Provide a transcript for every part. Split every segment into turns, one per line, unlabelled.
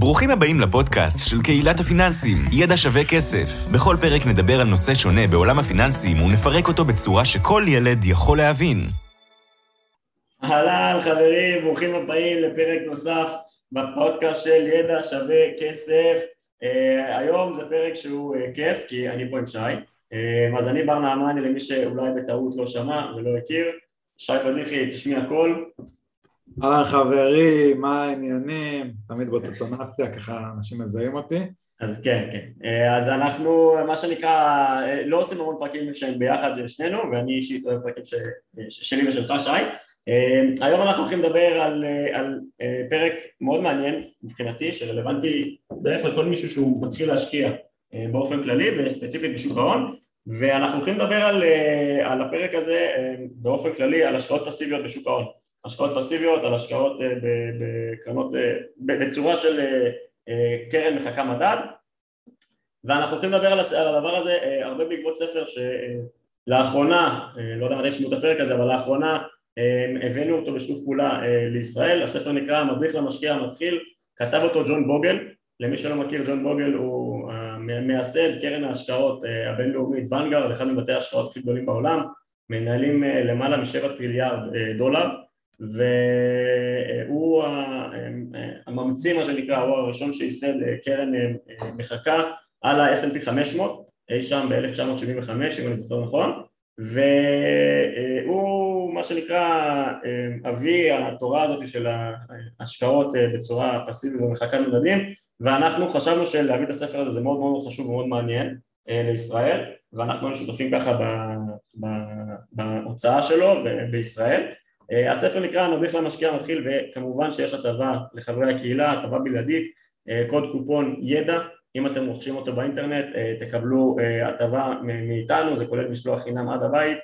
ברוכים הבאים לפודקאסט של קהילת הפיננסים, ידע שווה כסף. בכל פרק נדבר על נושא שונה בעולם הפיננסים ונפרק אותו בצורה שכל ילד יכול להבין.
אהלן חברים, ברוכים הבאים לפרק נוסף בפודקאסט של ידע שווה כסף. Uh, היום זה פרק שהוא uh, כיף כי אני פה עם שי. Uh, אז אני בר נעמני למי שאולי בטעות לא שמע ולא הכיר. שי פדיחי, תשמיע קול.
אהלן חברים, מה העניינים? תמיד באוטונציה, ככה אנשים מזהים אותי.
אז כן, כן. אז אנחנו, מה שנקרא, לא עושים המון פרקים שהם ביחד שנינו, ואני אישית אוהב פרקים ש... שלי ושלך, שי. היום אנחנו הולכים לדבר על, על פרק מאוד מעניין מבחינתי, שרלוונטי בערך לכל מישהו שהוא מתחיל להשקיע באופן כללי, וספציפית בשוק ההון, ואנחנו הולכים לדבר על, על הפרק הזה באופן כללי, על השקעות פסיביות בשוק ההון. השקעות פסיביות, על השקעות בקרנות, בצורה של קרן מחכה מדד. ואנחנו הולכים לדבר על הדבר הזה הרבה בעקבות ספר שלאחרונה, לא יודע מתי ישמעו את הפרק הזה, אבל לאחרונה הבאנו אותו בשיתוף פעולה לישראל, הספר נקרא מדריך למשקיע המתחיל, כתב אותו ג'ון בוגל, למי שלא מכיר ג'ון בוגל הוא מייסד קרן ההשקעות הבינלאומית ונגרד, אחד מבתי ההשקעות הכי גדולים בעולם, מנהלים למעלה משבע טריליארד דולר והוא הממציא מה שנקרא, הוא הראשון שייסד קרן מחקה על ה-S&P 500 אי שם ב-1975 אם אני זוכר נכון. והוא מה שנקרא אבי התורה הזאת של ההשקעות בצורה פסיבית ומחקת מדדים. ואנחנו חשבנו שלהביא את הספר הזה זה מאוד מאוד חשוב ומאוד מעניין לישראל. ואנחנו היינו שותפים ככה בהוצאה שלו בישראל הספר נקרא מדריך למשקיע המתחיל וכמובן שיש הטבה לחברי הקהילה, הטבה בלעדית, קוד קופון ידע, אם אתם רוכשים אותו באינטרנט תקבלו הטבה מאיתנו, זה כולל משלוח חינם עד הבית,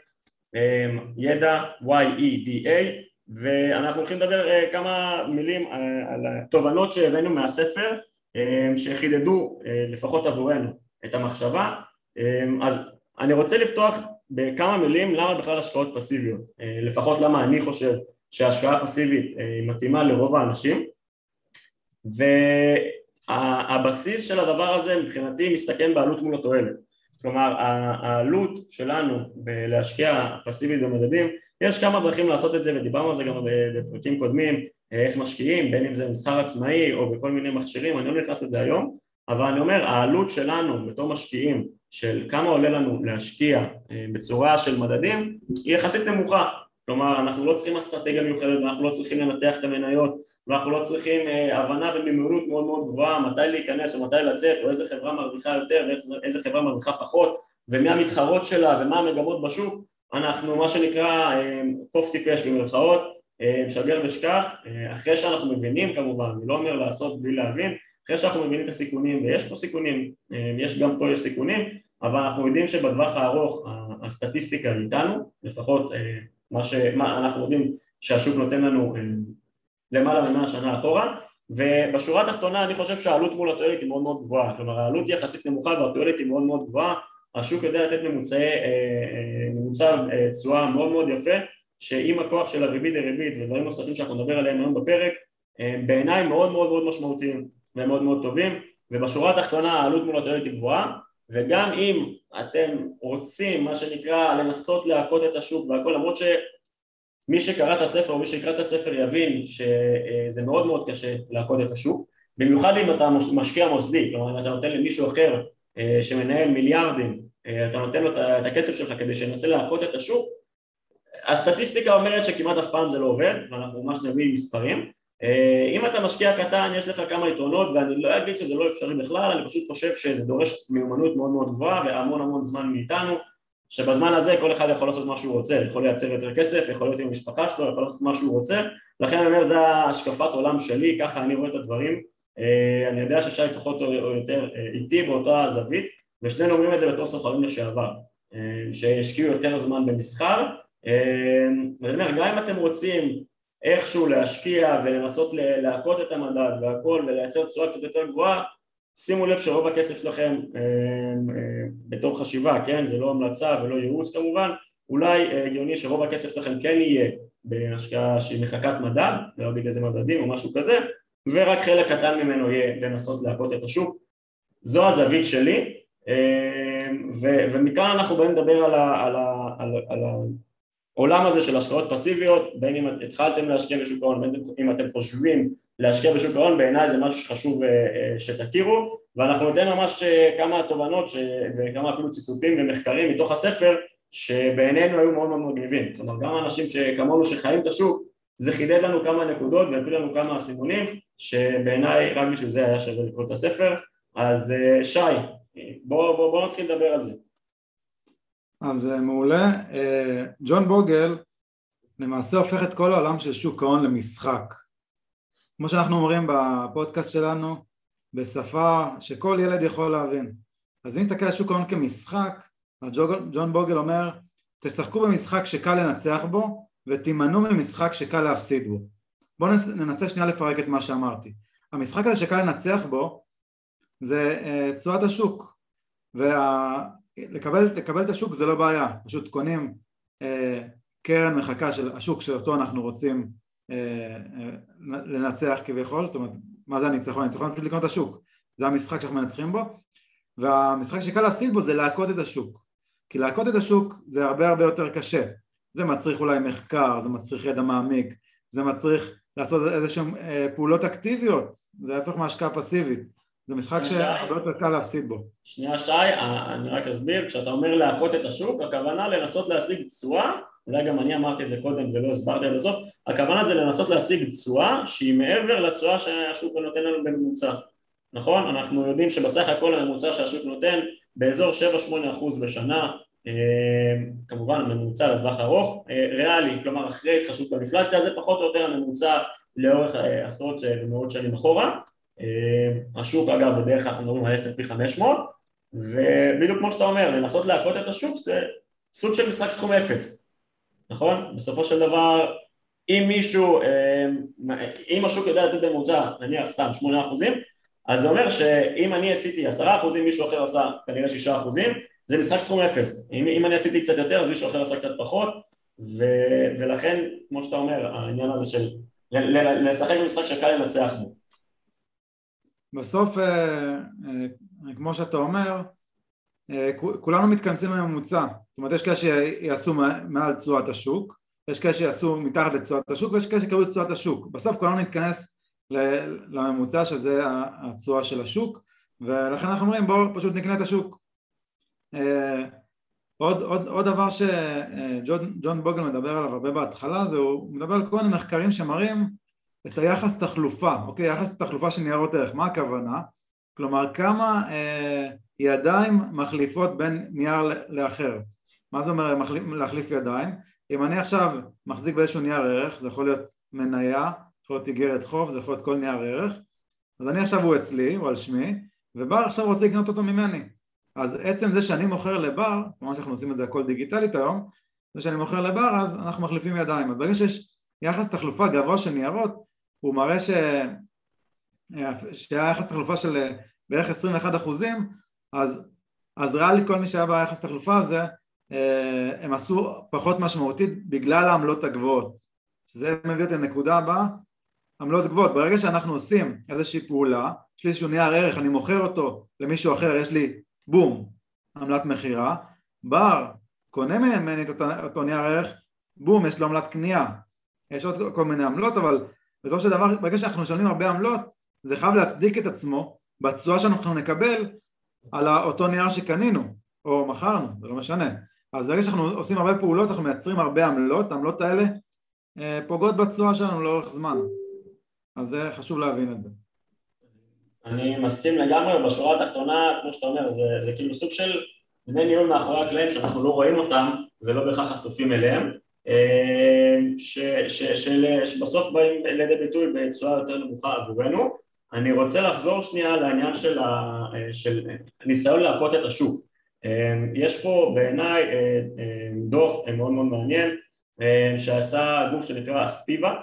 ידע Y-E-D-A ואנחנו הולכים לדבר כמה מילים על התובנות שהבאנו מהספר שחידדו לפחות עבורנו את המחשבה. אז אני רוצה לפתוח בכמה מילים למה בכלל השקעות פסיביות, לפחות למה אני חושב שהשקעה פסיבית מתאימה לרוב האנשים. והבסיס של הדבר הזה מבחינתי מסתכם בעלות מול התועלת. כלומר העלות שלנו בלהשקיע פסיבית במדדים יש כמה דרכים לעשות את זה ודיברנו על זה גם בפרקים קודמים איך משקיעים בין אם זה מסחר עצמאי או בכל מיני מכשירים אני לא נכנס לזה היום אבל אני אומר העלות שלנו בתור משקיעים של כמה עולה לנו להשקיע בצורה של מדדים היא יחסית נמוכה. כלומר אנחנו לא צריכים אסטרטגיה מיוחדת ואנחנו לא צריכים לנתח את המניות ואנחנו לא צריכים הבנה ובמהירות מאוד מאוד גבוהה מתי להיכנס ומתי לצאת או איזה חברה מרוויחה יותר ואיזה חברה מרוויחה פחות ומי המתחרות שלה ומה המגמות בשוק. אנחנו מה שנקרא קוף טיפש במרכאות שגר ושכח. אחרי שאנחנו מבינים כמובן אני לא אומר לעשות בלי להבין אחרי שאנחנו מבינים את הסיכונים ויש פה סיכונים יש גם פה יש סיכונים אבל אנחנו יודעים שבטווח הארוך הסטטיסטיקה איתנו, לפחות מה שאנחנו יודעים שהשוק נותן לנו למעלה ממאה שנה אחורה ובשורה התחתונה אני חושב שהעלות מול התועלת היא מאוד מאוד גבוהה. כלומר העלות יחסית נמוכה והתועלת היא מאוד מאוד גבוהה. השוק יודע לתת ממוצע תשואה מאוד מאוד יפה שעם הכוח של הריבית דריבית ודברים נוספים שאנחנו נדבר עליהם היום בפרק בעיניי מאוד מאוד מאוד משמעותיים ומאוד מאוד טובים ובשורה התחתונה העלות מול התועלת היא גבוהה וגם אם אתם רוצים מה שנקרא לנסות להכות את השוק והכל למרות שמי שקרא את הספר או מי שיקרא את הספר יבין שזה מאוד מאוד קשה להכות את השוק במיוחד אם אתה משקיע מוסדי כלומר אם אתה נותן למישהו אחר שמנהל מיליארדים אתה נותן לו את הכסף שלך כדי שינסה להכות את השוק הסטטיסטיקה אומרת שכמעט אף פעם זה לא עובד ואנחנו ממש נביא מספרים אם אתה משקיע קטן יש לך כמה יתרונות ואני לא אגיד שזה לא אפשרי בכלל אני פשוט חושב שזה דורש מיומנות מאוד מאוד גבוהה והמון המון זמן מאיתנו שבזמן הזה כל אחד יכול לעשות מה שהוא רוצה. יכול לייצר יותר כסף, יכול להיות עם המשפחה שלו, יכול לעשות מה שהוא רוצה. לכן אני אומר זה השקפת עולם שלי, ככה אני רואה את הדברים. אני יודע ששי פחות או יותר איתי באותה זווית ושנינו אומרים את זה בתור סוחרים לשעבר שהשקיעו יותר זמן במסחר. ואני אומר גם אם אתם רוצים איכשהו להשקיע ולנסות להכות את המדד והכל ולייצר תשואה קצת יותר גבוהה שימו לב שרוב הכסף שלכם בתור חשיבה, כן? זה לא המלצה ולא ייעוץ כמובן אולי הגיוני שרוב הכסף שלכם כן יהיה בהשקעה שהיא מחקת מדד, לא אגיד איזה מדדים או משהו כזה ורק חלק קטן ממנו יהיה לנסות להכות את השוק. זו הזווית שלי, ו- ומכאן אנחנו באים לדבר על, ה- על, ה- על, ה- על העולם הזה של השקעות פסיביות, בין אם התחלתם להשקיע בשוק ההון, בין אם אתם חושבים להשקיע בשוק ההון, בעיניי זה משהו שחשוב שתכירו, ואנחנו ניתן ממש כמה תובנות ש- וכמה אפילו ציטוטים ומחקרים מתוך הספר שבעינינו היו מאוד מאוד מגניבים, כלומר גם אנשים שכמונו שחיים את השוק זה חידד לנו כמה נקודות והביא לנו כמה סימונים שבעיניי רק בשביל זה היה שווה לקרוא את הספר. אז שי, בוא, בוא, בוא נתחיל לדבר על זה
אז מעולה, ג'ון בוגל למעשה הופך את כל העולם של שוק ההון למשחק. כמו שאנחנו אומרים בפודקאסט שלנו בשפה שכל ילד יכול להבין. אז אם נסתכל על שוק ההון כמשחק אז ג'ון בוגל אומר תשחקו במשחק שקל לנצח בו ותימנעו ממשחק שקל להפסיד בו. בואו ננסה שנייה לפרק את מה שאמרתי. המשחק הזה שקל לנצח בו זה uh, תשואת השוק ולקבל את השוק זה לא בעיה פשוט קונים uh, קרן מחכה של השוק שאותו אנחנו רוצים uh, uh, לנצח כביכול זאת אומרת מה זה הניצחון? הניצחון פשוט לקנות את השוק זה המשחק שאנחנו מנצחים בו והמשחק שקל להפסיד בו זה להכות את השוק כי להכות את השוק זה הרבה הרבה יותר קשה זה מצריך אולי מחקר, זה מצריך ידע מעמיק, זה מצריך לעשות איזשהן אה, פעולות אקטיביות, זה ההפך מהשקעה פסיבית, זה משחק שהרבה יותר קל להפסיד בו.
שנייה שי, אה, אני רק אסביר, כשאתה אומר להכות את השוק, הכוונה לנסות להשיג תשואה, אולי גם אני אמרתי את זה קודם ולא הסברתי עד הסוף, הכוונה זה לנסות להשיג תשואה שהיא מעבר לתשואה שהשוק נותן לנו בממוצע, נכון? אנחנו יודעים שבסך הכל הממוצע שהשוק נותן באזור 7-8% בשנה כמובן ממוצע לטווח ארוך, ריאלי, כלומר אחרי התחשבות באינפלציה זה פחות או יותר הממוצע לאורך עשרות ומאות שנים אחורה השוק אגב בדרך כלל אנחנו מדברים על S&P 500 ובדיוק כמו שאתה אומר לנסות להכות את השוק זה סוג של משחק סכום אפס נכון? בסופו של דבר אם מישהו, אם השוק יודע לתת בממוצע נניח סתם 8 אחוזים אז זה אומר שאם אני עשיתי 10 אחוזים מישהו אחר עשה כנראה 6 אחוזים זה משחק סכום אפס, אם, אם אני עשיתי קצת יותר אז מישהו אחר עשה קצת פחות ו, ולכן כמו שאתה אומר העניין הזה של לשחק במשחק שקל לנצח בו
בסוף כמו שאתה אומר כולנו מתכנסים לממוצע. זאת אומרת יש כאלה שיעשו מעל תשואת השוק יש כאלה שיעשו מתחת לתשואת השוק ויש כאלה שיקבלו את תשואת השוק. בסוף כולנו נתכנס לממוצע שזה התשואה של השוק ולכן אנחנו אומרים בואו פשוט נקנה את השוק. עוד, עוד, עוד דבר שג'ון בוגל מדבר עליו הרבה בהתחלה זה הוא מדבר על כל מיני מחקרים שמראים את היחס תחלופה, אוקיי? יחס תחלופה של ניירות ערך, מה הכוונה? כלומר כמה אה, ידיים מחליפות בין נייר לאחר מה זה אומר מחליף, להחליף ידיים? אם אני עכשיו מחזיק באיזשהו נייר ערך זה יכול להיות מניה, יכול להיות איגרת חוב, זה יכול להיות כל נייר ערך אז אני עכשיו הוא אצלי, הוא על שמי ובר עכשיו רוצה לקנות אותו ממני אז עצם זה שאני מוכר לבר, כמובן שאנחנו עושים את זה הכל דיגיטלית היום, זה שאני מוכר לבר אז אנחנו מחליפים ידיים, אז ברגע שיש יחס תחלופה גבוה של ניירות הוא מראה ש... שהיה יחס תחלופה של בערך 21 אחוזים אז, אז ריאלית כל מי שהיה ביחס תחלופה הזה הם עשו פחות משמעותית בגלל העמלות הגבוהות. שזה מביא אותי לנקודה הבאה עמלות גבוהות, ברגע שאנחנו עושים איזושהי פעולה, יש לי איזשהו נייר ערך, אני מוכר אותו למישהו אחר, יש לי בום, עמלת מכירה, בר קונה ממני את אותו נייר ערך, בום, יש לו עמלת קנייה, יש עוד כל מיני עמלות, אבל בסופו של דבר, ברגע שאנחנו משלמים הרבה עמלות, זה חייב להצדיק את עצמו בתשואה שאנחנו נקבל על אותו נייר שקנינו, או מכרנו, זה לא משנה. אז ברגע שאנחנו עושים הרבה פעולות, אנחנו מייצרים הרבה עמלות, העמלות האלה אה, פוגעות בתשואה שלנו לאורך זמן. אז זה חשוב להבין את זה.
אני מסכים לגמרי, בשורה התחתונה, כמו שאתה אומר, זה, זה כאילו סוג של דמי ניהול מאחורי הקלעים שאנחנו לא רואים אותם ולא בהכרח חשופים אליהם, ש, ש, שבסוף באים לידי ביטוי בצורה יותר נמוכה עבורנו. אני רוצה לחזור שנייה לעניין של, ה, של הניסיון להכות את השוק. יש פה בעיניי דוח מאוד מאוד מעניין שעשה גוף שנקרא אספיבה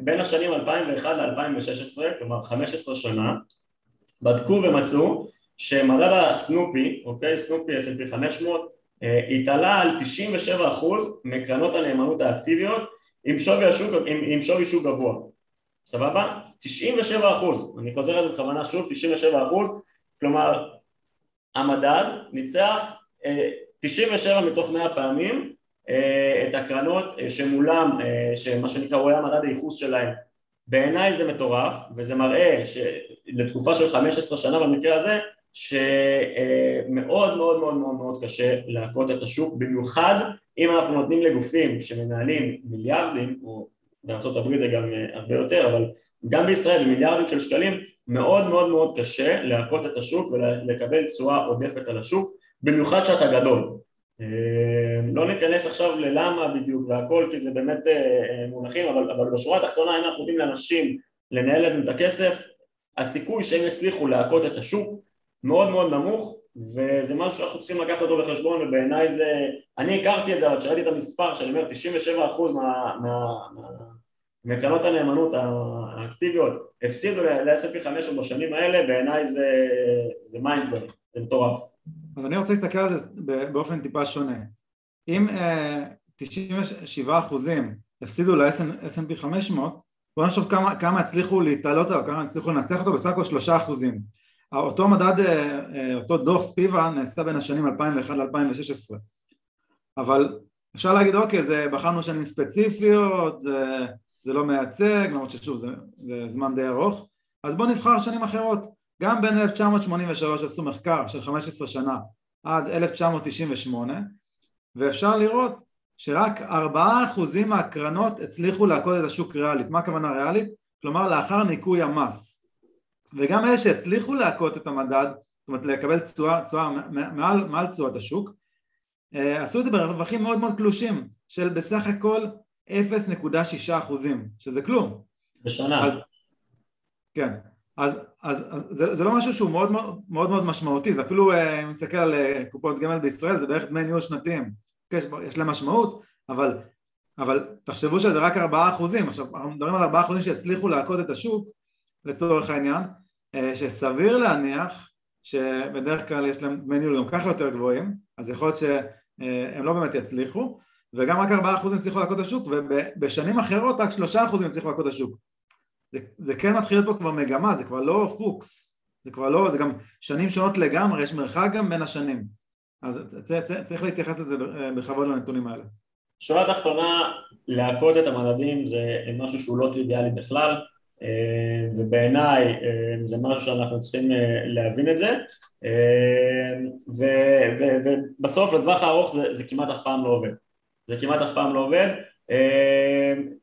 בין השנים 2001 ל-2016, כלומר 15 שנה, בדקו ומצאו שמדד הסנופי, אוקיי, סנופי S&P 500, התעלה על 97% מקרנות הנאמנות האקטיביות עם שווי, השוק, עם, עם שווי שוק גבוה. סבבה? 97 אחוז, אני חוזר על זה בכוונה שוב, 97 אחוז, כלומר המדד ניצח 97 מתוך 100 פעמים את הקרנות שמולם, שמה שנקרא הוא היה מדד הייחוס שלהם בעיניי זה מטורף וזה מראה שלתקופה של 15 שנה במקרה הזה שמאוד מאוד מאוד מאוד מאוד קשה להכות את השוק במיוחד אם אנחנו נותנים לגופים שמנהלים מיליארדים או בארה"ב זה גם אה, הרבה יותר אבל גם בישראל מיליארדים של שקלים מאוד מאוד מאוד קשה להכות את השוק ולקבל תשואה עודפת על השוק במיוחד שאתה גדול. אה, לא ניכנס עכשיו ללמה בדיוק והכל כי זה באמת אה, מונחים אבל, אבל בשורה התחתונה אם אנחנו נותנים לאנשים לנהל את הכסף הסיכוי שהם יצליחו להכות את השוק מאוד מאוד נמוך וזה משהו שאנחנו צריכים לקחת אותו בחשבון ובעיניי זה, אני הכרתי את זה אבל כשראיתי את המספר שאני אומר 97% מה, מה, מקרנות הנאמנות האקטיביות הפסידו ל-S&P 500 בשנים האלה בעיניי זה, זה מיינדבר, זה מטורף.
אז אני רוצה להסתכל על זה באופן טיפה שונה. אם uh, 97 הפסידו ל-S&P 500 בוא נחשוב כמה, כמה הצליחו להתעלות עליו, כמה הצליחו לנצח אותו, בסך הכל שלושה אחוזים. אותו מדד, אה, אה, אותו דוח ספיבה נעשה בין השנים 2001 ל-2016 אבל אפשר להגיד אוקיי זה בחרנו שנים ספציפיות זה, זה לא מייצג למרות ששוב זה, זה זמן די ארוך. אז בואו נבחר שנים אחרות. גם בין 1983 עשו מחקר של 15 שנה עד 1998 ואפשר לראות שרק 4% מהקרנות הצליחו להכות את השוק ריאלית. מה הכוונה ריאלית? כלומר לאחר ניקוי המס וגם אלה שהצליחו להכות את המדד, זאת אומרת לקבל תשואה מעל, מעל תשואת השוק, אה, עשו את זה ברווחים מאוד מאוד קלושים של בסך הכל 0.6 אחוזים, שזה כלום.
בשנה.
אז, כן, אז, אז, אז זה, זה לא משהו שהוא מאוד מאוד מאוד משמעותי, זה אפילו, אה, אם נסתכל על אה, קופות גמל בישראל, זה בערך דמי ניהול שנתיים, יש, יש להם משמעות, אבל, אבל תחשבו שזה רק 4 אחוזים, עכשיו אנחנו מדברים על 4 אחוזים שהצליחו להכות את השוק לצורך העניין, שסביר להניח שבדרך כלל יש להם דמי ניהול גם ככה יותר גבוהים, אז יכול להיות שהם לא באמת יצליחו, וגם רק 4% הצליחו להכות השוק, ובשנים אחרות רק 3% הצליחו להכות השוק. זה, זה כן מתחיל להיות פה כבר מגמה, זה כבר לא פוקס, זה כבר לא, זה גם שנים שונות לגמרי, יש מרחק גם בין השנים. אז צריך להתייחס לזה בכבוד לנתונים האלה.
שורה תחתונה, להכות את המדדים זה משהו שהוא לא טריוויאלי בכלל, אה, ובעיניי אה, זה משהו שאנחנו צריכים אה, להבין את זה. ובסוף לטווח הארוך זה, זה כמעט אף פעם לא עובד. זה כמעט אף פעם לא עובד.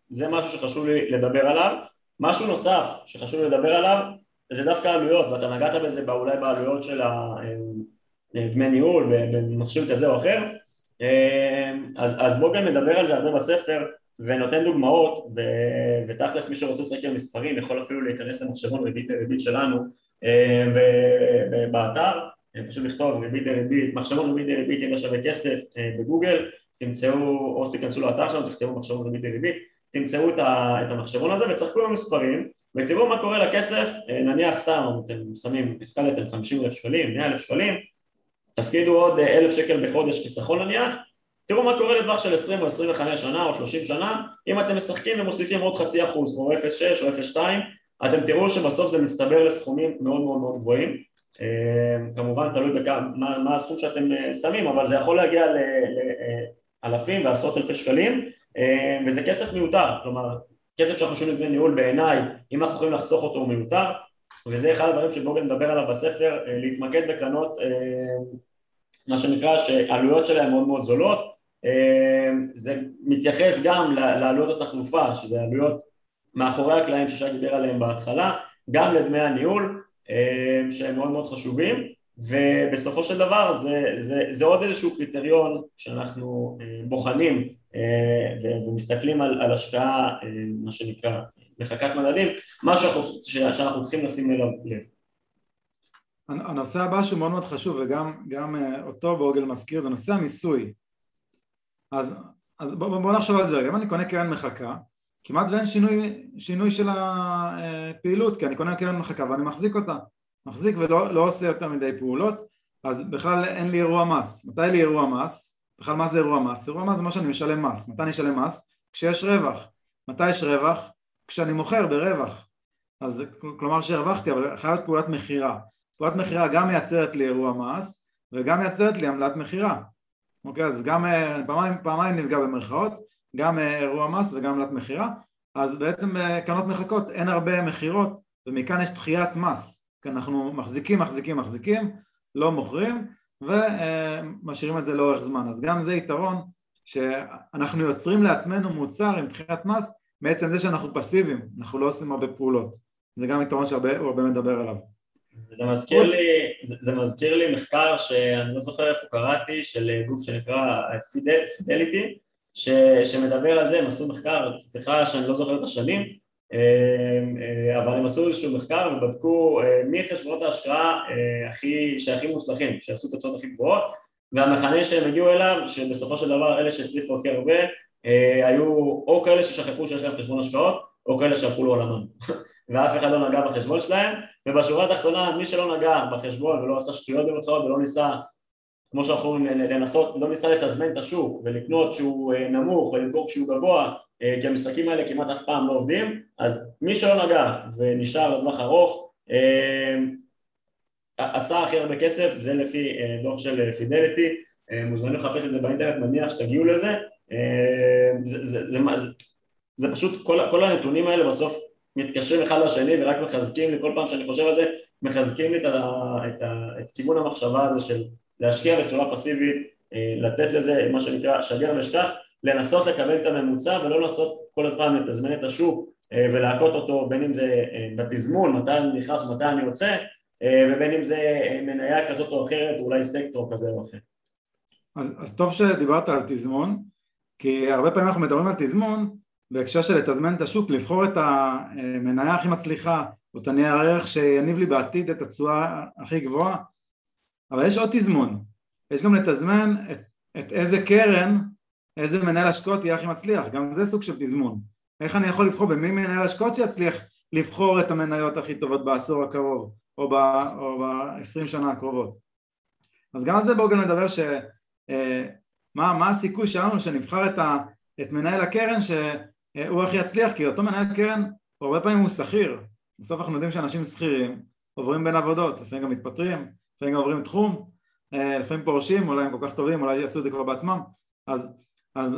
זה משהו שחשוב לי לדבר עליו. משהו נוסף שחשוב לי לדבר עליו זה דווקא עלויות ואתה נגעת בזה אולי בעלויות של דמי ניהול במכשיר כזה או אחר. אז, אז בואו גם נדבר על זה הרבה בספר ונותן דוגמאות ו... ותכלס מי שרוצה עם מספרים יכול אפילו להיכנס למחשבון ריבית דריבית שלנו אה, ובאתר פשוט לכתוב ריבית דריבית, מחשבון ריבית דריבית ידע שווה כסף אה, בגוגל תמצאו או שתיכנסו לאתר שלנו תכתבו מחשבון ריבית דריבית תמצאו את, המחשבון הזה וצחקו עם המספרים ותראו מה קורה לכסף אה, נניח סתם אתם שמים, הפקדתם 50 אלף שקלים, 100 אלף שקלים תפקידו עוד אלף שקל בחודש חיסכון נניח תראו מה קורה לטווח של 20 או 25 שנה או 30 שנה. אם אתם משחקים ומוסיפים עוד חצי אחוז או 0.6 או 0.2 אתם תראו שבסוף זה מצטבר לסכומים מאוד מאוד מאוד גבוהים. אה, כמובן תלוי בכמה, מה, מה הסכום שאתם אה, שמים אבל זה יכול להגיע לאלפים ועשרות אלפי שקלים. אה, וזה כסף מיותר. כלומר כסף שאנחנו שומעים דמי ניהול בעיניי אם אנחנו יכולים לחסוך אותו הוא מיותר. וזה אחד הדברים שבוגן מדבר עליו בספר להתמקד בקרנות מה שנקרא שעלויות שלהם מאוד מאוד זולות. אמ, זה מתייחס גם לעלויות התחלופה שזה עלויות מאחורי הקלעים ששי דיבר עליהם בהתחלה גם לדמי הניהול אמ, שהם מאוד מאוד חשובים ובסופו של דבר זה, זה, זה עוד איזשהו קריטריון שאנחנו אמ, בוחנים ומסתכלים על, על השקעה מה שנקרא מחקת מדדים משהו שאנחנו צריכים לשים אליו לב
הנושא הבא שהוא מאוד מאוד חשוב וגם אה, אותו בוגל מזכיר זה נושא המיסוי אז, אז בוא, בוא נחשוב על זה אם אני קונה קרן מחקה כמעט ואין שינוי, שינוי של הפעילות כי אני קונה קרן מחקה ואני מחזיק אותה מחזיק ולא לא עושה יותר מדי פעולות אז בכלל אין לי אירוע מס מתי לי אירוע מס? בכלל מה זה אירוע מס? אירוע מס זה מה שאני משלם מס מתי אני אשלם מס? כשיש רווח מתי יש רווח? כשאני מוכר ברווח, אז כלומר שהרווחתי, אבל חייבת פעולת מכירה. פעולת מכירה גם מייצרת לי אירוע מס וגם מייצרת לי עמלת מכירה. אוקיי, אז גם אה, פעמיים, פעמיים נפגע במרכאות, גם אה, אירוע מס וגם עמלת מכירה, אז בעצם קרנות מחכות אין הרבה מכירות ומכאן יש דחיית מס, כי אנחנו מחזיקים, מחזיקים, מחזיקים, לא מוכרים ומשאירים את זה לאורך זמן, אז גם זה יתרון שאנחנו יוצרים לעצמנו מוצר עם דחיית מס מעצם זה שאנחנו פסיביים, אנחנו לא עושים הרבה פעולות, זה גם יתרון שהוא הרבה מדבר עליו.
זה מזכיר, לי, זה, זה מזכיר לי מחקר שאני לא זוכר איפה קראתי, של גוף שנקרא פידליטי, ש, שמדבר על זה, הם עשו מחקר, סליחה שאני לא זוכר את השנים, אה, אבל הם עשו איזשהו מחקר ובדקו אה, מי חשבונות ההשקעה אה, הכי, שהכי מוצלחים, שעשו את התוצאות הכי גבוהות והמכנה שהם הגיעו אליו, שבסופו של דבר אלה שהצליחו הכי הרבה היו או כאלה ששכחו שיש להם חשבון השקעות או כאלה שהלכו לעולמם ואף אחד לא נגע בחשבון שלהם ובשורה התחתונה מי שלא נגע בחשבון ולא עשה שטויות במרכאות ולא ניסה כמו שאנחנו יכולים לנסות, לא ניסה לתזמן את השוק ולקנות שהוא נמוך ולמכור כשהוא גבוה אה, כי המשחקים האלה כמעט אף פעם לא עובדים, אז מי שלא נגע ונשאר לטווח ארוך אה, עשה הכי הרבה כסף, זה לפי אה, דוח של פידליטי, מוזמנים לחפש את זה באינטרנט, מניח שתגיעו לזה, זה, זה, זה, זה, זה פשוט, כל, כל הנתונים האלה בסוף מתקשרים אחד לשני ורק מחזקים לי, כל פעם שאני חושב על זה, מחזקים לי את, ה, את, ה, את כיוון המחשבה הזה של להשקיע בצורה פסיבית, לתת לזה מה שנקרא שגר ושכח לנסות לקבל את הממוצע ולא לנסות כל הזמן לתזמן את השוק אה, ולהכות אותו בין אם זה אה, בתזמון, מתי אני נכנס ומתי אני יוצא אה, ובין אם זה מניה כזאת או אחרת, אולי סקטור כזה או אחר.
אז, אז טוב שדיברת על תזמון, כי הרבה פעמים אנחנו מדברים על תזמון בהקשר של לתזמן את השוק, לבחור את המניה הכי מצליחה או את הנייר הערך שיניב לי בעתיד את התשואה הכי גבוהה, אבל יש עוד תזמון, יש גם לתזמן את, את איזה קרן איזה מנהל השקעות יהיה הכי מצליח, גם זה סוג של תזמון. איך אני יכול לבחור במי מנהל השקעות שיצליח לבחור את המניות הכי טובות בעשור הקרוב או ב-20 שנה הקרובות. אז גם על זה בואו גם נדבר ש... אה, מה, מה הסיכוי שלנו שנבחר את, ה, את מנהל הקרן שהוא הכי יצליח כי אותו מנהל קרן הרבה פעמים הוא שכיר בסוף אנחנו יודעים שאנשים שכירים עוברים בין עבודות לפעמים גם מתפטרים לפעמים גם עוברים תחום אה, לפעמים פורשים אולי הם כל כך טובים אולי יעשו את זה כבר בעצמם אז אז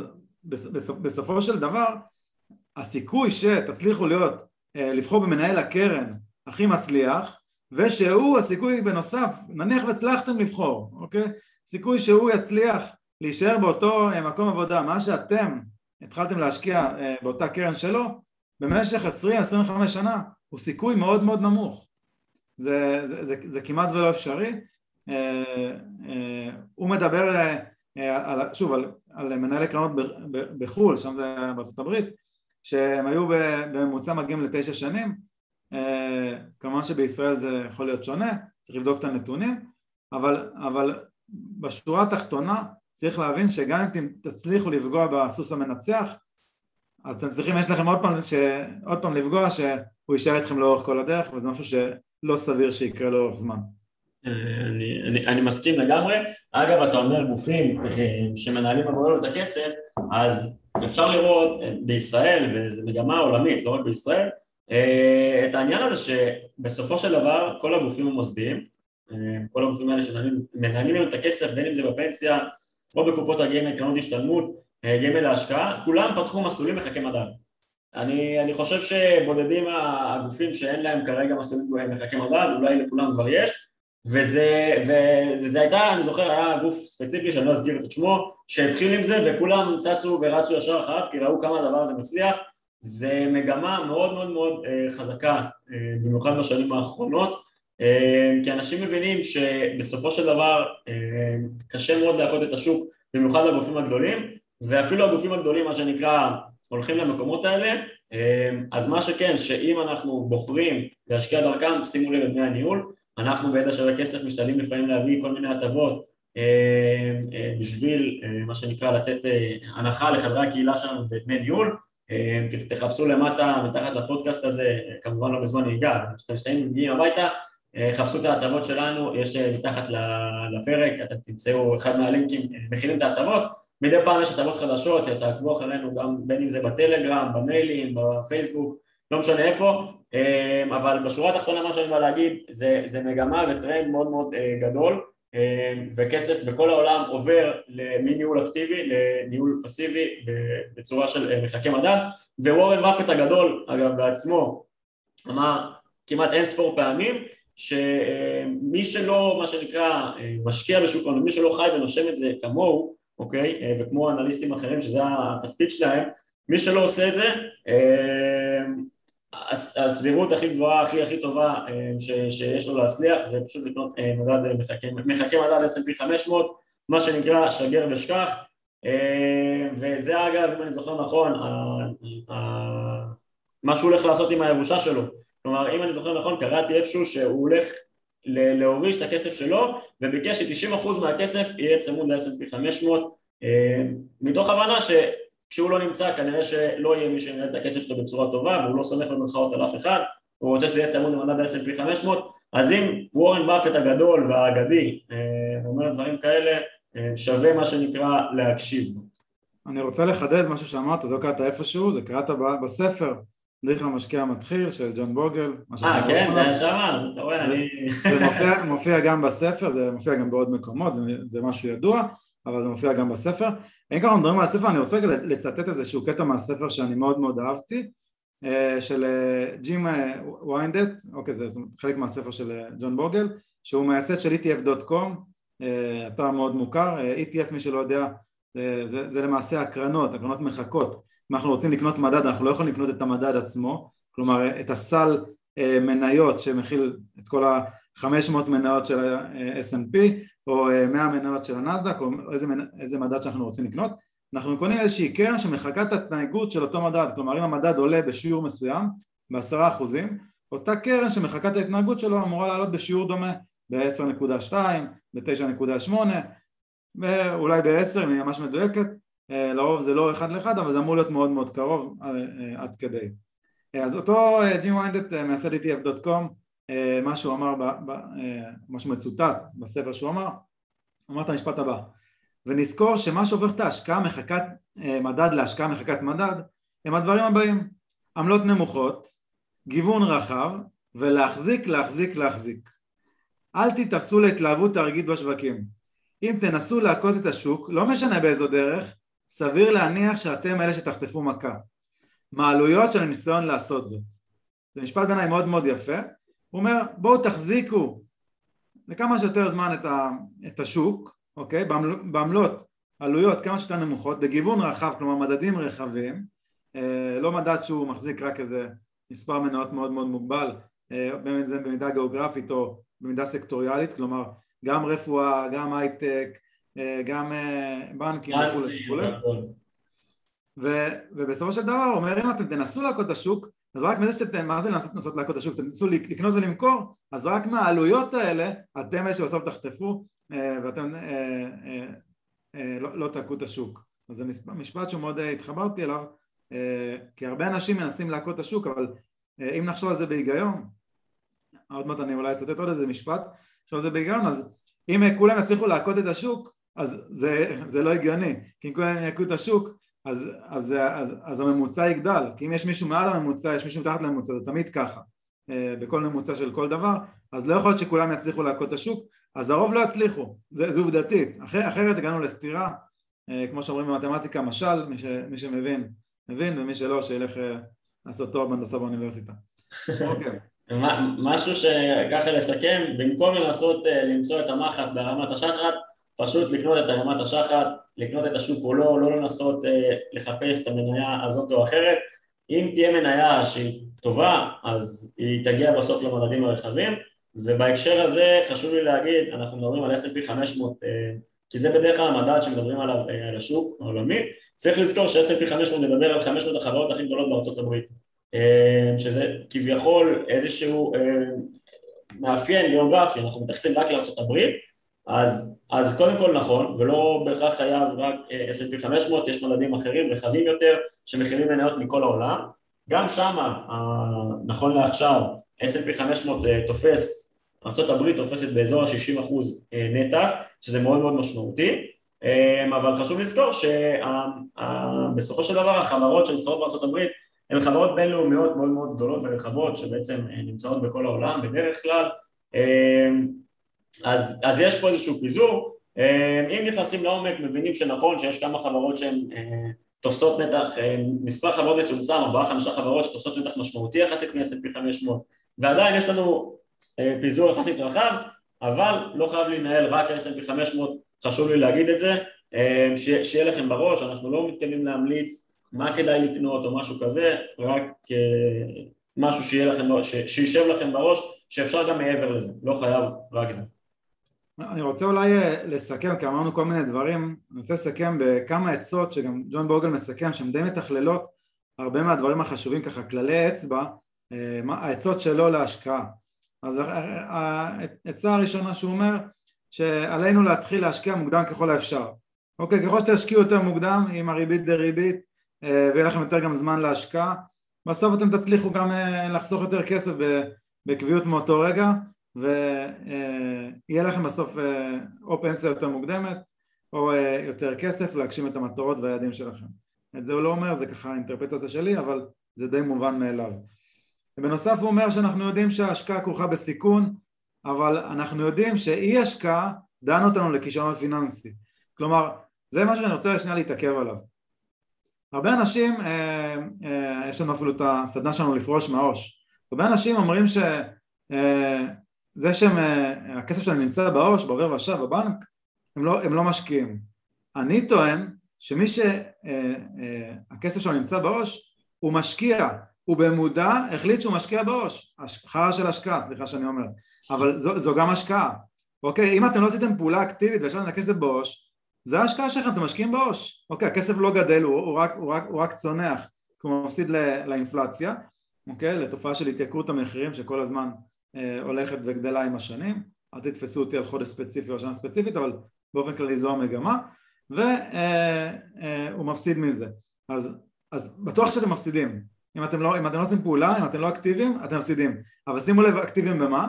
בסופו של דבר הסיכוי שתצליחו להיות, אה, לבחור במנהל הקרן הכי מצליח ושהוא הסיכוי בנוסף, נניח והצלחתם לבחור, אוקיי? סיכוי שהוא יצליח להישאר באותו אה, מקום עבודה, מה שאתם התחלתם להשקיע אה, באותה קרן שלו במשך 20-25 שנה הוא סיכוי מאוד מאוד נמוך. זה, זה, זה, זה כמעט ולא אפשרי. הוא מדבר על, שוב, על, על מנהלי קרנות בחו"ל, שם זה בארצות הברית, שהם היו בממוצע מגיעים לתשע שנים, אה, כמובן שבישראל זה יכול להיות שונה, צריך לבדוק את הנתונים, אבל, אבל בשורה התחתונה צריך להבין שגם אם תצליחו לפגוע בסוס המנצח, אז אתם צריכים, יש לכם עוד פעם, ש... עוד פעם לפגוע שהוא יישאר איתכם לאורך כל הדרך, וזה משהו שלא סביר שיקרה לאורך זמן.
אני, אני, אני מסכים לגמרי. אגב, אתה אומר גופים אה, שמנהלים עבורנו את הכסף, אז אפשר לראות אה, בישראל, וזו מגמה עולמית, לא רק בישראל, אה, את העניין הזה שבסופו של דבר כל הגופים המוסדיים, כל הגופים האלה שמנהלים לנו את הכסף, בין אם זה בפנסיה או בקופות הגמל, קרנות השתלמות, גמל להשקעה, כולם פתחו מסלולים מחכי מדד. אני, אני חושב שבודדים הגופים שאין להם כרגע מסלולים מחכי מדד, אולי לכולם כבר יש, וזה, וזה הייתה, אני זוכר, היה גוף ספציפי שאני לא אסגיר את שמו, שהתחיל עם זה וכולם צצו ורצו ישר אחריו כי ראו כמה הדבר הזה מצליח, זה מגמה מאוד מאוד מאוד אה, חזקה, אה, במיוחד בשנים האחרונות, אה, כי אנשים מבינים שבסופו של דבר קשה מאוד להכות את השוק, במיוחד לגופים הגדולים, ואפילו הגופים הגדולים, מה שנקרא, הולכים למקומות האלה, אז מה שכן, שאם אנחנו בוחרים להשקיע דרכם, שימו לב את דמי הניהול, אנחנו בידע שווה כסף משתדלים לפעמים להביא כל מיני הטבות אה, אה, בשביל אה, מה שנקרא לתת הנחה לחברי הקהילה שלנו בדמי ניהול. תחפשו למטה מתחת לפודקאסט הזה, כמובן לא בזמן נהיגה, כשאתם מסיימים מגיעים הביתה חפשו את ההטבות שלנו, יש מתחת לפרק, אתם תמצאו אחד מהלינקים, מכינים את ההטבות, מדי פעם יש הטבות חדשות, תעקבו אחרינו גם בין אם זה בטלגרם, במיילים, בפייסבוק, לא משנה איפה, אבל בשורה התחתונה מה שאני בא להגיד זה, זה מגמה וטרנד מאוד מאוד גדול וכסף בכל העולם עובר מניהול אקטיבי לניהול פסיבי בצורה של מחקי מדד. ווורן באפט הגדול אגב בעצמו אמר כמעט אין ספור פעמים שמי שלא מה שנקרא משקיע בשוק ההון, מי שלא חי ונושם את זה כמוהו, אוקיי, וכמו אנליסטים אחרים שזה התפקיד שלהם, מי שלא עושה את זה, הסבירות הכי גבוהה, הכי הכי טובה ש, שיש לו להצליח זה פשוט לקנות מדד מחכה, מחכה מדד S&P 500, מה שנקרא שגר ושכח, וזה אגב, אם אני זוכר נכון, מה שהוא הולך לעשות עם הירושה שלו כלומר אם אני זוכר נכון קראתי איפשהו שהוא הולך להוריש את הכסף שלו וביקש ש-90% מהכסף יהיה צמוד ל-S&P 500 מתוך הבנה שכשהוא לא נמצא כנראה שלא יהיה מי שינהל את הכסף שלו בצורה טובה והוא לא סומך במרכאות על אף אחד הוא רוצה שזה יהיה צמוד למדד ה-S&P 500 אז אם וורן באפט הגדול והאגדי אומר דברים כאלה שווה מה שנקרא להקשיב.
אני רוצה לחדד משהו שאמרת, זה לא קראת איפשהו, זה קראת בספר מדריך למשקיע המתחיל של ג'ון בוגל.
אה, כן, זה היה שם, אז אתה רואה, אני...
זה מופיע, מופיע גם בספר, זה מופיע גם בעוד מקומות, זה, זה משהו ידוע, אבל זה מופיע גם בספר. אם ככה מדברים על הספר, אני רוצה לצטט איזשהו קטע מהספר שאני מאוד מאוד אהבתי, אה, של אה, ג'ים אה, ויינדט, אוקיי, זה חלק מהספר של ג'ון בוגל, שהוא מייסד של ETF.com, אתר מאוד מוכר, ETF מי שלא יודע, זה, זה למעשה הקרנות, הקרנות מחכות אם אנחנו רוצים לקנות מדד אנחנו לא יכולים לקנות את המדד עצמו. כלומר את הסל אה, מניות שמכיל את כל ה-500 מניות של ה-S&P או 100 אה, מניות של הנסדק או איזה, איזה מדד שאנחנו רוצים לקנות אנחנו קונים איזושהי קרן שמחקה את התנהגות של אותו מדד. כלומר אם המדד עולה בשיעור מסוים בעשרה אחוזים אותה קרן שמחקה את ההתנהגות שלו אמורה לעלות בשיעור דומה ב-10.2, ב-9.8 ואולי ב-10 אם היא ממש מדויקת. אה, לרוב זה לא אחד לאחד אבל זה אמור להיות מאוד מאוד קרוב אה, אה, עד כדי. אז אותו ג'ים ויינדט מייסד ETF.com מה שהוא אמר, מה שמצוטט בספר שהוא אמר, אמר את המשפט הבא ונזכור שמה שהופך את ההשקעה מחקת מדד להשקעה מחקת מדד הם הדברים הבאים עמלות נמוכות, גיוון רחב ולהחזיק להחזיק להחזיק. אל תתעשו להתלהבות הרגעית בשווקים. אם תנסו להכות את השוק, לא משנה באיזו דרך, סביר להניח שאתם אלה שתחטפו מכה. מה העלויות של הניסיון לעשות זאת? זה משפט בעיניי מאוד מאוד יפה, הוא אומר בואו תחזיקו לכמה שיותר זמן את, ה, את השוק, אוקיי? בעמלות עלויות כמה שיותר נמוכות, בגיוון רחב, כלומר מדדים רחבים, אה, לא מדד שהוא מחזיק רק איזה מספר מניות מאוד מאוד מוגבל, אה, בין אם זה במידה גיאוגרפית או במידה סקטוריאלית, כלומר גם רפואה, גם הייטק, גם אה, בנקים וכולי ובסופו של דבר הוא אומר אם אתם תנסו להכות את השוק אז רק מזה שאתם, מה זה לנסות לנסות להכות את השוק, אתם תנסו לקנות ולמכור אז רק מהעלויות האלה אתם אלה שבסוף תחטפו אה, ואתם לא, לא תכו את השוק. אז זה משפט שהוא מאוד התחברתי אליו כי הרבה אנשים מנסים להכות את השוק אבל אם נחשוב על זה בהיגיון עוד מעט אני אולי אצטט עוד איזה משפט עכשיו זה בהיגיון אז אם כולם יצליחו להכות את השוק אז זה, זה לא הגיוני, כי אם כולם ינקו את השוק אז, אז, אז, אז הממוצע יגדל, כי אם יש מישהו מעל הממוצע, יש מישהו מתחת לממוצע, זה תמיד ככה. אה, בכל ממוצע של כל דבר, אז לא יכול להיות שכולם יצליחו להכות את השוק, אז הרוב לא יצליחו, זה, זה עובדתית, אחר, אחרת הגענו לסתירה, אה, כמו שאומרים במתמטיקה משל, מי, ש, מי שמבין, מבין, ומי שלא, שילך אה, לעשות תואר בהנדסה באוניברסיטה.
אוקיי. משהו שככה לסכם, במקום לנסות למצוא את המחט ברמת השחרת, פשוט לקנות את הרמת השחת, לקנות את השוק או לא, לא לנסות אה, לחפש את המניה הזאת או אחרת. אם תהיה מניה שהיא טובה, אז היא תגיע בסוף למדדים הרחבים, ובהקשר הזה חשוב לי להגיד, אנחנו מדברים על S&P 500, אה, כי זה בדרך כלל המדד שמדברים עליו, אה, על השוק העולמי, צריך לזכור ש-S&P 500 מדבר על 500 החברות הכי גדולות בארצות הברית, אה, שזה כביכול איזשהו אה, מאפיין גיאוגרפי, אנחנו מתייחסים רק לארצות הברית, אז, אז קודם כל נכון, ולא בהכרח חייב רק אה, S&P 500, יש מדדים אחרים רחבים יותר שמכילים מניות מכל העולם, גם שמה, נכון לעכשיו, S&P 500 אה, תופס, ארה"ב תופסת באזור ה-60% אה, נתח, שזה מאוד מאוד משמעותי, אבל חשוב לזכור שבסופו של דבר החברות שנסחרות בארה"ב הן חברות בינלאומיות מאוד מאוד גדולות והן חברות שבעצם נמצאות בכל העולם בדרך כלל אז, אז יש פה איזשהו פיזור. אם נכנסים לעומק מבינים שנכון שיש כמה חברות שהן תופסות נתח, מספר חברות מצומצם, ארבעה חמישה חברות שתופסות נתח משמעותי יחסית מ-S&P 500 ועדיין יש לנו פיזור יחסית רחב אבל לא חייב להנהל רק S&P 500, חשוב לי להגיד את זה, שיהיה לכם בראש, אנחנו לא מתכוונים להמליץ מה כדאי לקנות או משהו כזה, רק משהו שיהיה לכם, שישב לכם בראש, שאפשר גם מעבר לזה, לא חייב רק זה.
אני רוצה אולי לסכם, כי אמרנו כל מיני דברים, אני רוצה לסכם בכמה עצות שגם ג'ון בורגל מסכם, שהן די מתכללות הרבה מהדברים החשובים, ככה כללי אצבע, העצות שלו להשקעה. אז העצה הראשונה שהוא אומר שעלינו להתחיל להשקיע מוקדם ככל האפשר. אוקיי, ככל שתשקיעו יותר מוקדם עם הריבית דריבית אה, ויהיה לכם יותר גם זמן להשקעה. בסוף אתם תצליחו גם אה, לחסוך יותר כסף בקביעות מאותו רגע ויהיה לכם בסוף אה, או פנסיה יותר מוקדמת או יותר כסף להגשים את המטרות והיעדים שלכם. את זה הוא לא אומר, זה ככה האינטרפטציה שלי אבל זה די מובן מאליו. ובנוסף הוא אומר שאנחנו יודעים שההשקעה כרוכה בסיכון אבל אנחנו יודעים שאי השקעה דן אותנו לכישרון הפיננסי כלומר זה משהו שאני רוצה שנייה להתעכב עליו. הרבה אנשים, אה, אה, יש לנו אפילו את הסדנה שלנו לפרוש מהעו"ש. הרבה אנשים אומרים שזה אה, שהכסף שלהם נמצא בעו"ש, בעובר ושב, בבנק הם לא, הם לא משקיעים אני טוען שמי שהכסף שלו נמצא בעו"ש הוא משקיע הוא במודע החליט שהוא משקיע בעו"ש, חרא של השקעה, סליחה שאני אומר, אבל זו, זו גם השקעה, אוקיי? אם אתם לא עשיתם פעולה אקטיבית והשארתם את הכסף בעו"ש, זה ההשקעה שלכם, אתם משקיעים בעו"ש, אוקיי? הכסף לא גדל, הוא, הוא, רק, הוא, רק, הוא רק צונח, כי הוא מפסיד לאינפלציה, אוקיי? לתופעה של התייקרות המחירים שכל הזמן אה, הולכת וגדלה עם השנים, אל תתפסו אותי על חודש ספציפי או שנה ספציפית, אבל באופן כללי זו המגמה, והוא אה, אה, מפסיד מזה, אז, אז בטוח שאתם מפסידים, אם אתם, לא, אם אתם לא עושים פעולה, אם אתם לא אקטיביים, אתם מפסידים. אבל שימו לב, אקטיביים במה?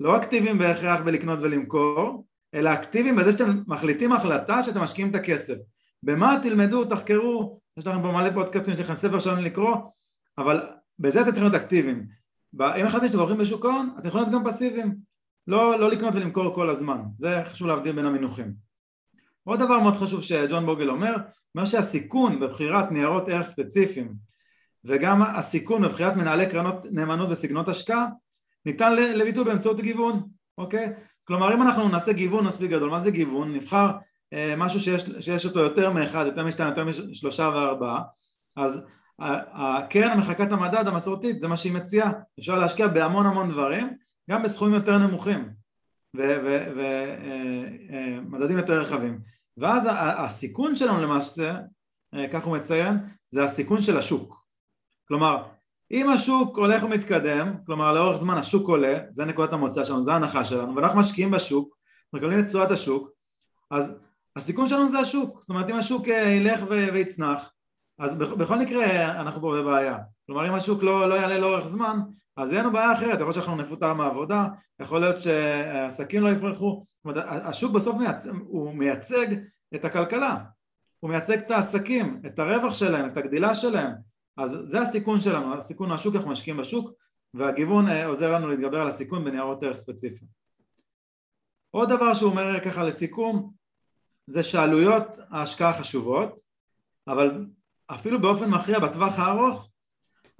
לא אקטיביים בהכרח בלקנות ולמכור, אלא אקטיביים בזה שאתם מחליטים החלטה שאתם משקיעים את הכסף. במה תלמדו, תחקרו, יש לכם פה מלא פודקאסטים, יש לכם ספר שלנו לקרוא, אבל בזה אתם צריכים להיות אקטיביים. אם החלטתם שאתם הולכים בשוק ההון, אתם יכולים להיות גם פסיביים. לא, לא לקנות ולמכור כל הזמן, זה חשוב להבדיל בין המינוחים. עוד דבר מאוד חשוב שג'ון בוגל אומר, אומר שהסיכון בבחירת ניירות ערך ספציפיים וגם הסיכון בבחירת מנהלי קרנות נאמנות וסגנות השקעה ניתן לביטוי באמצעות גיוון, אוקיי? כלומר אם אנחנו נעשה גיוון מספיק גדול, מה זה גיוון? נבחר אה, משהו שיש, שיש אותו יותר מאחד, יותר משתיים, יותר משלושה וארבעה אז הקרן המחקת המדד המסורתית זה מה שהיא מציעה, אפשר להשקיע בהמון המון דברים גם בסכומים יותר נמוכים ומדדים אה, אה, יותר רחבים. ואז הסיכון שלנו למעשה, כך הוא מציין, זה הסיכון של השוק. כלומר אם השוק הולך ומתקדם, כלומר לאורך זמן השוק עולה, זה נקודת המוצא שלנו, זה ההנחה שלנו, ואנחנו משקיעים בשוק, מקבלים את תשואת השוק, אז הסיכון שלנו זה השוק, זאת אומרת אם השוק אה, ילך ויצנח, אז בכל מקרה אנחנו פה בבעיה, כלומר אם השוק לא, לא יעלה לאורך זמן, אז יהיה לנו בעיה אחרת, יכול להיות שאנחנו נפוטר מהעבודה, יכול להיות שהעסקים לא יפרחו, זאת אומרת השוק בסוף מייצג, הוא מייצג את הכלכלה, הוא מייצג את העסקים, את הרווח שלהם, את הגדילה שלהם, אז זה הסיכון שלנו, הסיכון מהשוק, אנחנו משקיעים בשוק והגיוון אה, עוזר לנו להתגבר על הסיכון בניירות ערך ספציפיים. עוד דבר שהוא אומר ככה לסיכום זה שעלויות ההשקעה חשובות אבל אפילו באופן מכריע בטווח הארוך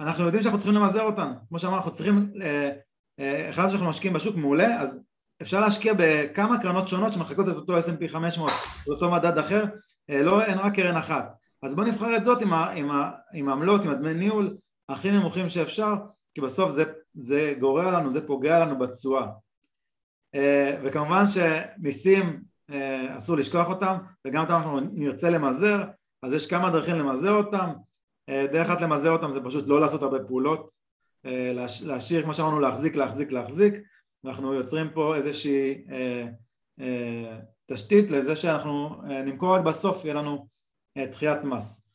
אנחנו יודעים שאנחנו צריכים למזער אותן. כמו שאמרנו אנחנו צריכים, אה, אה, אחד שאנחנו משקיעים בשוק מעולה אז אפשר להשקיע בכמה קרנות שונות שמחקות את אותו S&P 500 או אותו מדד אחר לא, אין רק קרן אחת. אז בוא נבחר את זאת עם, ה, עם, ה, עם העמלות, עם הדמי ניהול הכי נמוכים שאפשר כי בסוף זה, זה גורע לנו, זה פוגע לנו בתשואה. אה, וכמובן שמיסים אה, אסור לשכוח אותם וגם אותם אנחנו נרצה למזער אז יש כמה דרכים למזער אותם. אה, דרך אחת למזער אותם זה פשוט לא לעשות הרבה פעולות להשאיר כמו שאמרנו להחזיק להחזיק להחזיק. אנחנו יוצרים פה איזושהי תשתית לזה שאנחנו נמכור רק בסוף יהיה לנו דחיית מס.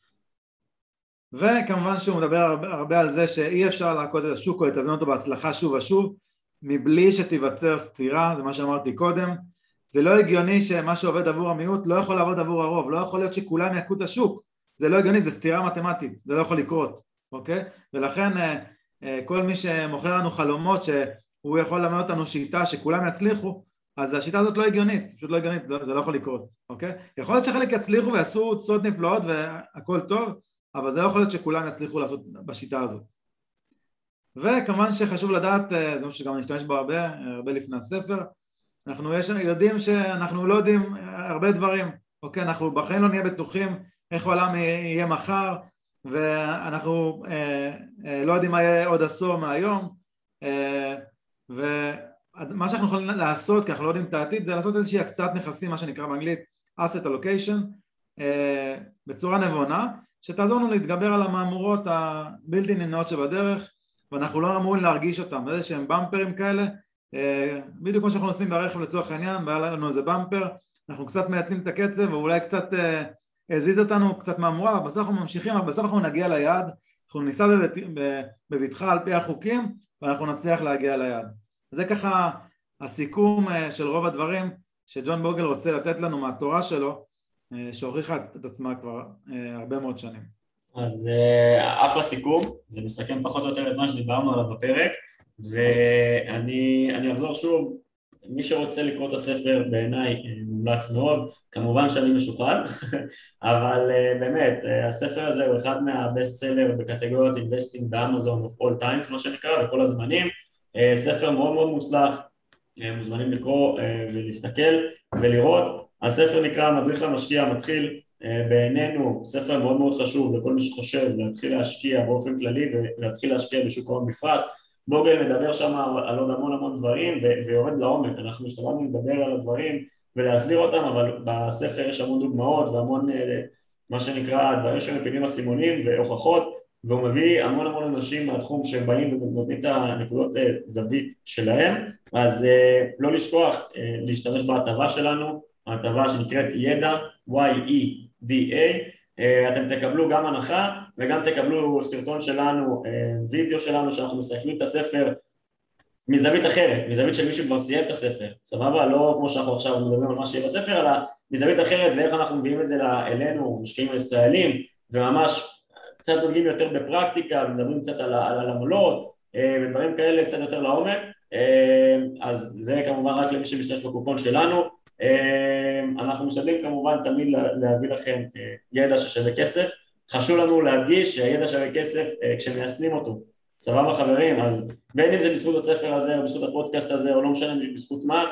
וכמובן שהוא מדבר הרבה, הרבה על זה שאי אפשר להכות את השוק או לתזמן אותו בהצלחה שוב ושוב מבלי שתיווצר סתירה, זה מה שאמרתי קודם, זה לא הגיוני שמה שעובד עבור המיעוט לא יכול לעבוד עבור הרוב, לא יכול להיות שכולם יכו את השוק, זה לא הגיוני, זה סתירה מתמטית, זה לא יכול לקרות, אוקיי? ולכן כל מי שמוכר לנו חלומות שהוא יכול ללמד אותנו שיטה שכולם יצליחו, אז השיטה הזאת לא הגיונית, פשוט לא הגיונית, זה לא יכול לקרות, אוקיי? יכול להיות שחלק יצליחו ויעשו תוצאות נפלאות והכל טוב, אבל זה לא יכול להיות שכולם יצליחו לעשות בשיטה הזאת. וכמובן שחשוב לדעת, אה, זה משהו שגם נשתמש בו הרבה, הרבה לפני הספר, אנחנו יש, יודעים שאנחנו לא יודעים הרבה דברים, אוקיי? אנחנו בחיים לא נהיה בטוחים איך העולם יהיה מחר, ואנחנו אה, אה, לא יודעים מה יהיה עוד עשור מהיום, אה, ומה שאנחנו יכולים לעשות, כי אנחנו לא יודעים את העתיד, זה לעשות איזושהי הקצאת נכסים, מה שנקרא באנגלית asset allocation, אה, בצורה נבונה, שתעזור לנו להתגבר על המהמורות הבלתי נמנעות שבדרך ואנחנו לא אמורים להרגיש אותם, איזה שהם במפרים כאלה, בדיוק כמו שאנחנו נוסעים ברכב לצורך העניין, והיה לנו איזה במפר, אנחנו קצת מייצים את הקצב ואולי קצת אה, הזיז אותנו קצת מהמורה, אבל בסוף אנחנו ממשיכים, אבל בסוף אנחנו נגיע ליעד, אנחנו ניסע בבטחה על פי החוקים ואנחנו נצליח להגיע ליעד. זה ככה הסיכום אה, של רוב הדברים שג'ון בוגל רוצה לתת לנו מהתורה שלו, שהוכיחה את עצמה כבר הרבה מאוד שנים.
אז אה, אחלה סיכום, זה מסכם פחות או יותר את מה שדיברנו עליו בפרק ואני אחזור שוב, מי שרוצה לקרוא את הספר בעיניי אה, מומלץ מאוד, כמובן שאני משוחד, אבל אה, באמת, הספר הזה הוא אחד מה best seller בקטגוריות investing באמזון of all times, מה שנקרא, בכל הזמנים, ספר מאוד מאוד מוצלח, מוזמנים לקרוא ולהסתכל ולראות, הספר נקרא מדריך למשקיע המתחיל אה, בעינינו ספר מאוד מאוד חשוב לכל מי שחושב להתחיל להשקיע באופן כללי ולהתחיל להשקיע בשוק ההון בפרט בוגל מדבר שם על עוד המון המון דברים ויורד לעומק, אנחנו השתדלנו לדבר על הדברים ולהסביר אותם אבל בספר יש המון דוגמאות והמון אה, מה שנקרא דברים שמפילים אסימונים והוכחות והוא מביא המון המון אנשים מהתחום שבאים ונותנים את הנקודות אה, זווית שלהם. אז לא לשכוח להשתמש בהטבה שלנו ההטבה שנקראת ידע YE DA, אה, אתם תקבלו גם הנחה וגם תקבלו סרטון שלנו, אה, וידאו שלנו שאנחנו מסכמים את הספר מזווית אחרת, מזווית של מישהו כבר סיים את הספר, סבבה? לא כמו שאנחנו עכשיו מדברים על מה שיהיה בספר, אלא מזווית אחרת ואיך אנחנו מביאים את זה אלינו, משקיעים הישראלים, וממש קצת נוגעים יותר בפרקטיקה ומדברים קצת על, על עמלות אה, ודברים כאלה קצת יותר לעומק, אז זה כמובן רק למי שמשתמש בקופון שלנו אנחנו משתדלים כמובן תמיד להביא לכם אה, ידע ששווה כסף. חשוב לנו להדגיש שהידע שווה כסף אה, כשמיישמים אותו. סבבה חברים? אז בין אם זה בזכות הספר הזה או בזכות הפודקאסט הזה או לא משנה בזכות מה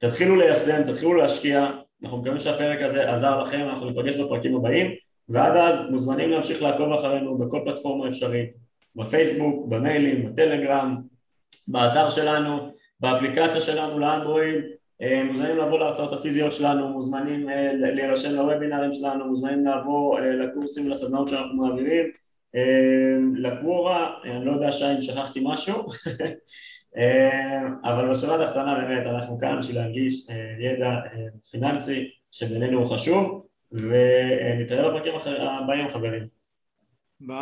תתחילו ליישם, תתחילו להשקיע. אנחנו מקווים שהפרק הזה עזר לכם אנחנו ניפגש בפרקים הבאים. ועד אז מוזמנים להמשיך לעקוב אחרינו בכל פלטפורמה אפשרית בפייסבוק, במיילים, בטלגרם, באתר שלנו, באפליקציה שלנו לאנדרואיד מוזמנים לבוא להרצאות הפיזיות שלנו, מוזמנים אה, להירשם לוובינרים שלנו, מוזמנים לבוא אה, לקורסים ולסדנאות שאנחנו מעבירים, לקוורה, אני לא יודע שי אם שכחתי משהו, אבל בשורה התחתונה באמת אנחנו כאן בשביל להנגיש ידע פיננסי שבינינו הוא חשוב ונתראה בפרקים הבאים חברים.
ביי